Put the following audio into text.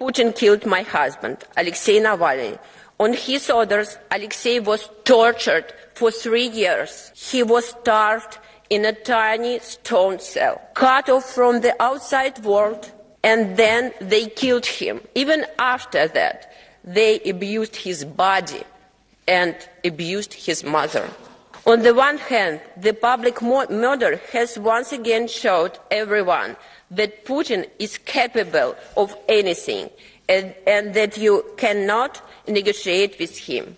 Putin killed my husband, Alexei Navalny. On his orders, Alexei was tortured for three years. He was starved in a tiny stone cell, cut off from the outside world, and then they killed him. Even after that, they abused his body and abused his mother. On the one hand, the public murder has once again showed everyone that Putin is capable of anything and, and that you cannot negotiate with him.